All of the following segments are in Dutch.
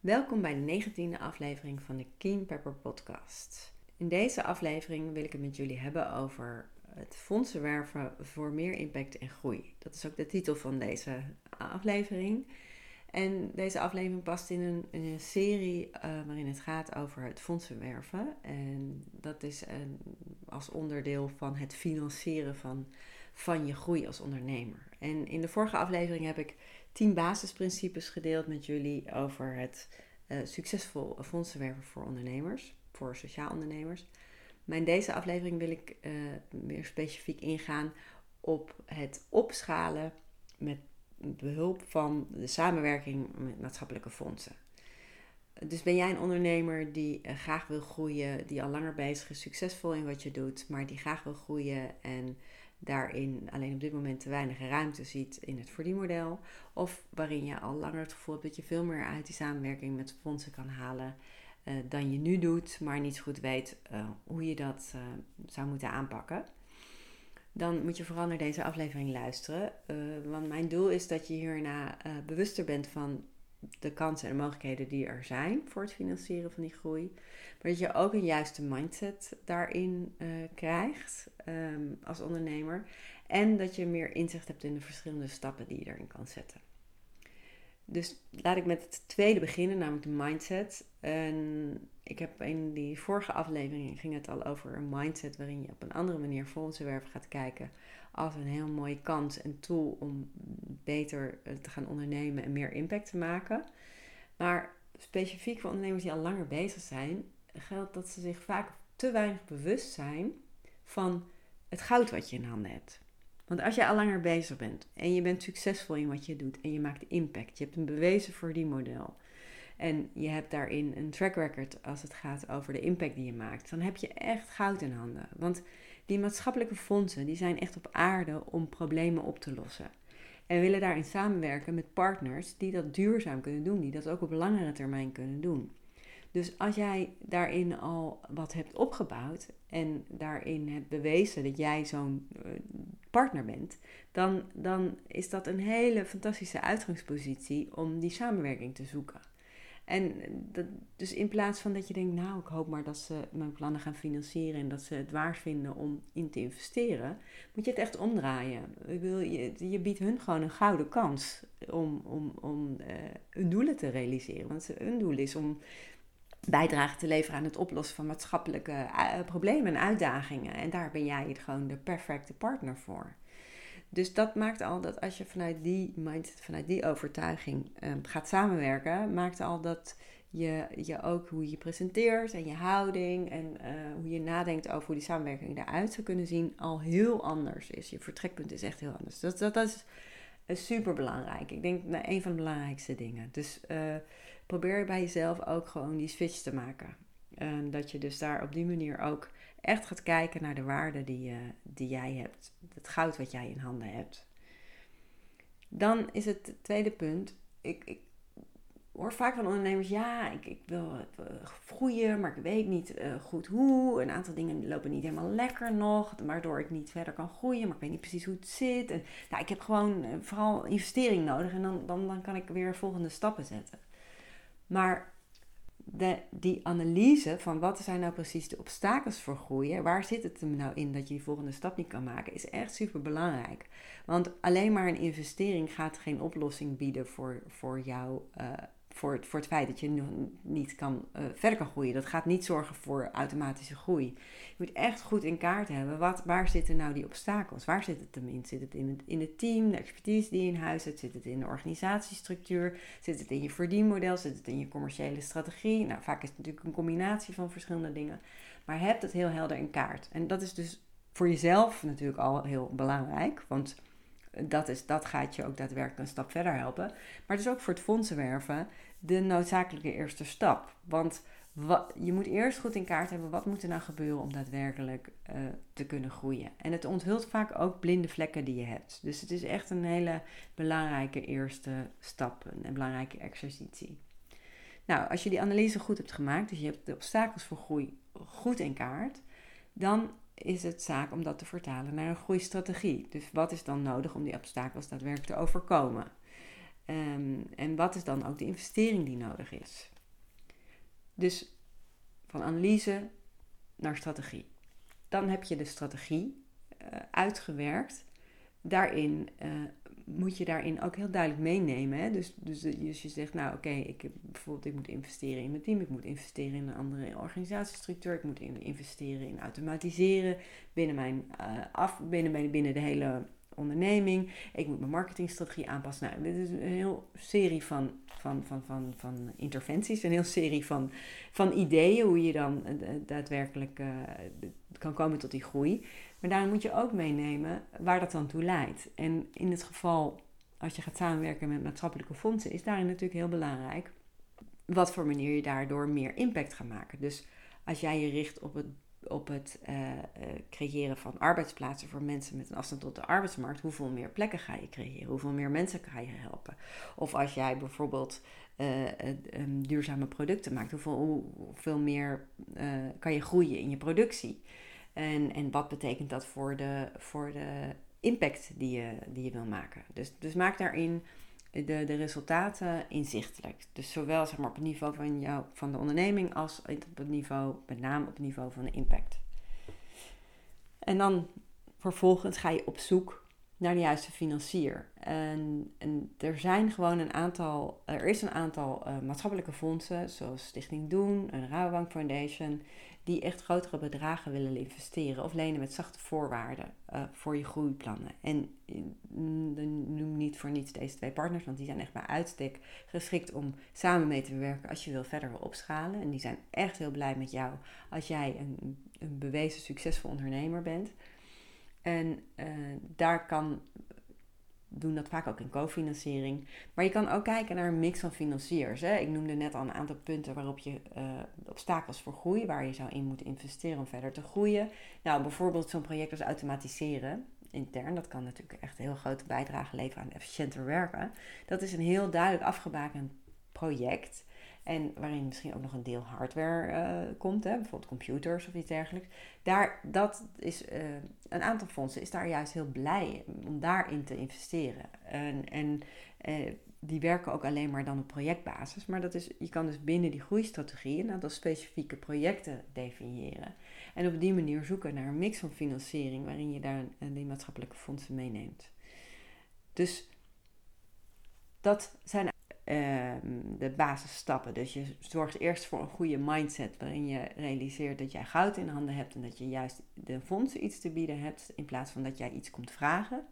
Welkom bij de 19e aflevering van de Keen Pepper Podcast. In deze aflevering wil ik het met jullie hebben over het fondsen werven voor meer impact en groei. Dat is ook de titel van deze aflevering. En deze aflevering past in een, serie uh, waarin het gaat over het fondsenwerven. En dat is een, als onderdeel van het financieren van, van je groei als ondernemer. En in de vorige aflevering heb ik tien basisprincipes gedeeld met jullie over het uh, succesvol fondsenwerven voor ondernemers, voor sociaal ondernemers. Maar in deze aflevering wil ik uh, meer specifiek ingaan op het opschalen met behulp van de samenwerking met maatschappelijke fondsen. Dus ben jij een ondernemer die eh, graag wil groeien, die al langer bezig is, succesvol in wat je doet, maar die graag wil groeien en daarin alleen op dit moment te weinig ruimte ziet in het verdienmodel? Of waarin je al langer het gevoel hebt dat je veel meer uit die samenwerking met fondsen kan halen uh, dan je nu doet, maar niet goed weet uh, hoe je dat uh, zou moeten aanpakken? dan moet je vooral naar deze aflevering luisteren. Want mijn doel is dat je hierna bewuster bent van de kansen en mogelijkheden die er zijn voor het financieren van die groei. Maar dat je ook een juiste mindset daarin uh, krijgt um, als ondernemer. En dat je meer inzicht hebt in de verschillende stappen die je erin kan zetten. Dus laat ik met het tweede beginnen, namelijk de mindset. En ik heb in die vorige aflevering ging het al over een mindset waarin je op een andere manier fondsenwerven gaat kijken als een heel mooie kans en tool om beter eh, te gaan ondernemen en meer impact te maken. Maar specifiek voor ondernemers die al langer bezig zijn, geldt dat ze zich vaak te weinig bewust zijn van het goud wat je in handen hebt. Want als je al langer bezig bent en je bent succesvol in wat je doet en je maakt impact, je hebt een bewezen verdienmodel en je hebt daarin een track record als het gaat over de impact die je maakt, dan heb je echt goud in handen. Want die maatschappelijke fondsen die zijn echt op aarde om problemen op te lossen. En willen daarin samenwerken met partners die dat duurzaam kunnen doen, die dat ook op langere termijn kunnen doen. Dus als jij daarin al wat hebt opgebouwd en daarin hebt bewezen dat jij zo'n eh, partner bent, dan, dan is dat een hele fantastische uitgangspositie om die samenwerking te zoeken. En dat, dus in plaats van dat je denkt, nou, ik hoop maar dat ze mijn plannen gaan financieren en dat ze het waard vinden om in te investeren, moet je het echt omdraaien. Ik wil, je, je biedt hun gewoon een gouden kans om, om, om uh, hun doelen te realiseren. Want hun doel is om bijdrage te leveren aan het oplossen van maatschappelijke uh, problemen en uitdagingen. En daar ben jij gewoon de perfecte partner voor. Dus dat maakt al dat als je vanuit die mindset, vanuit die overtuiging um, gaat samenwerken, maakt al dat je, je ook hoe je presenteert en je houding en uh, hoe je nadenkt over hoe die samenwerking eruit zou kunnen zien, al heel anders is. Je vertrekpunt is echt heel anders. Dat, dat, dat is, is super belangrijk. Ik denk nou, een van de belangrijkste dingen. Dus probeer bij jezelf ook gewoon die switch te maken. En dat je dus daar op die manier ook echt gaat kijken naar de waarde die, uh, die jij hebt. Het goud wat jij in handen hebt. Dan is het tweede punt. Ik, ik hoor vaak van ondernemers, ja, ik, ik wil uh, groeien, maar ik weet niet uh, goed hoe. Een aantal dingen lopen niet helemaal lekker nog, waardoor ik niet verder kan groeien, maar ik weet niet precies hoe het zit. En, nou, ik heb gewoon vooral investering nodig en dan, dan, dan kan ik weer volgende stappen zetten. Maar de, die analyse van wat zijn nou precies de obstakels voor groeien, waar zit het hem nou in dat je die volgende stap niet kan maken, is echt super belangrijk. Want alleen maar een investering gaat geen oplossing bieden voor, voor jou, uh, voor het, voor het feit dat je niet kan, uh, verder kan groeien. Dat gaat niet zorgen voor automatische groei. Je moet echt goed in kaart hebben, wat, waar zitten nou die obstakels? Waar zit het hem in? Zit het in het, in het team, de expertise die je in huis hebt? Zit het in de organisatiestructuur? Zit het in je verdienmodel? Zit het in je commerciële strategie? Nou, vaak is het natuurlijk een combinatie van verschillende dingen. Maar heb het heel helder in kaart. En dat is dus voor jezelf natuurlijk al heel belangrijk, want dat, is, dat gaat je ook daadwerkelijk een stap verder helpen. Maar het is ook voor het fondsenwerven de noodzakelijke eerste stap. Want je moet eerst goed in kaart hebben wat moet er nou gebeuren om daadwerkelijk uh, te kunnen groeien. En het onthult vaak ook blinde vlekken die je hebt. Dus het is echt een hele belangrijke eerste stap, een belangrijke exercitie. Nou, als je die analyse goed hebt gemaakt, dus je hebt de obstakels voor groei goed in kaart, dan is het zaak om dat te vertalen naar een groeistrategie. Dus wat is dan nodig om die obstakels daadwerkelijk te overkomen? Um, en wat is dan ook de investering die nodig is? Dus van analyse naar strategie. Dan heb je de strategie uh, uitgewerkt. Daarin uh, moet je daarin ook heel duidelijk meenemen. Hè? Dus, dus, dus je zegt, nou oké, okay, ik bijvoorbeeld ik moet investeren in mijn team, ik moet investeren in een andere organisatiestructuur, ik moet investeren in automatiseren binnen mijn uh, af, binnen, binnen de hele onderneming. Ik moet mijn marketingstrategie aanpassen. Nou, dit is een heel serie van, van, van, van, van interventies, een heel serie van, van ideeën hoe je dan uh, daadwerkelijk uh, kan komen tot die groei. Maar daarin moet je ook meenemen waar dat dan toe leidt. En in het geval, als je gaat samenwerken met maatschappelijke fondsen, is daarin natuurlijk heel belangrijk wat voor manier je daardoor meer impact gaat maken. Dus als jij je richt op het, op het uh, creëren van arbeidsplaatsen voor mensen met een afstand tot de arbeidsmarkt, hoeveel meer plekken ga je creëren? Hoeveel meer mensen ga je helpen? Of als jij bijvoorbeeld uh, duurzame producten maakt, hoeveel, hoeveel meer kan je groeien in je productie? En, en wat betekent dat voor de, voor de impact die je, die je wil maken. Dus, dus maak daarin de, de resultaten inzichtelijk. Dus zowel zeg maar, op het niveau van, jou, van de onderneming als op het niveau, met name op het niveau van de impact. En dan vervolgens ga je op zoek naar de juiste financier. En, en er zijn gewoon een aantal, er is een aantal uh, maatschappelijke fondsen, zoals Stichting Doen en Rabobank Foundation, die echt grotere bedragen willen investeren of lenen met zachte voorwaarden uh, voor je groeiplannen. En noem niet voor niets deze twee partners, want die zijn echt bij uitstek geschikt om samen mee te werken als je wil verder opschalen. En die zijn echt heel blij met jou als jij een, een bewezen succesvol ondernemer bent. En uh, daar kan doen dat vaak ook in cofinanciering. Maar je kan ook kijken naar een mix van financiers. Hè. Ik noemde net al een aantal punten waarop je uh, obstakels voor groei, waar je zou in moeten investeren om verder te groeien. Nou, bijvoorbeeld zo'n project als automatiseren intern. Dat kan natuurlijk echt een heel grote bijdrage leveren aan efficiënter werken. Dat is een heel duidelijk afgebakend project. En waarin misschien ook nog een deel hardware uh, komt, hè, bijvoorbeeld computers of iets dergelijks. Daar, dat is, uh, een aantal fondsen is daar juist heel blij om daarin te investeren. En, en uh, die werken ook alleen maar dan op projectbasis. Maar dat is, je kan dus binnen die groeistrategie een aantal specifieke projecten definiëren. En op die manier zoeken naar een mix van financiering waarin je daar die maatschappelijke fondsen meeneemt. Dus dat zijn de basisstappen. Dus je zorgt eerst voor een goede mindset waarin je realiseert dat jij goud in handen hebt en dat je juist de fondsen iets te bieden hebt in plaats van dat jij iets komt vragen.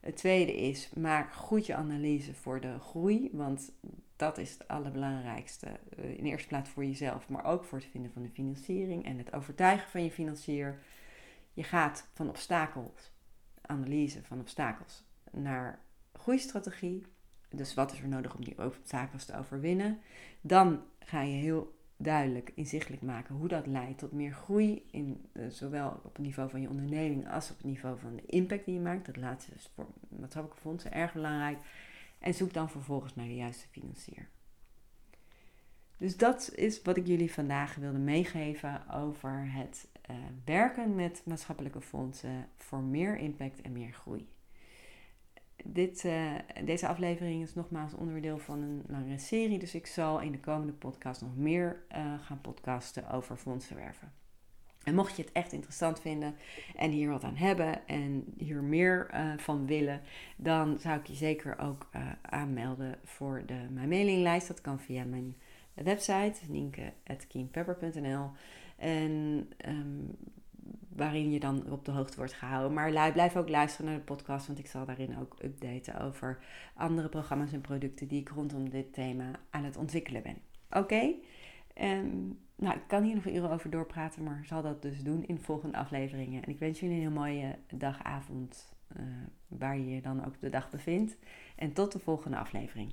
Het tweede is, maak goed je analyse voor de groei, want dat is het allerbelangrijkste. Eh, in eerste plaats voor jezelf, maar ook voor het vinden van de financiering en het overtuigen van je financier. Je gaat van obstakels, analyse van obstakels, naar groeistrategie. Dus wat is er nodig om die obstakels te overwinnen? Dan ga je heel duidelijk inzichtelijk maken hoe dat leidt tot meer groei, in, uh, zowel op het niveau van je onderneming als op het niveau van de impact die je maakt. Dat laatste is voor maatschappelijke fondsen erg belangrijk. En zoek dan vervolgens naar de juiste financier. Dus dat is wat ik jullie vandaag wilde meegeven over het uh, werken met maatschappelijke fondsen voor meer impact en meer groei dit, uh, deze aflevering is nogmaals onderdeel van een langere serie. Dus ik zal in de komende podcast nog meer uh, gaan podcasten over fondsenwerven. En mocht je het echt interessant vinden en hier wat aan hebben en hier meer uh, van willen, dan zou ik je zeker ook aanmelden voor de, mijn mailinglijst. Dat kan via mijn website, nienke.keenpepper.nl. En um, waarin je dan op de hoogte wordt gehouden. Maar blijf ook luisteren naar de podcast, want ik zal daarin ook updaten over andere programma's en producten die ik rondom dit thema aan het ontwikkelen ben. Oké? Ehm, nou, ik kan hier nog uren over doorpraten, maar zal dat dus doen in volgende afleveringen. En ik wens jullie een hele mooie dagavond, uh, waar je je dan ook de dag bevindt. En tot de volgende aflevering.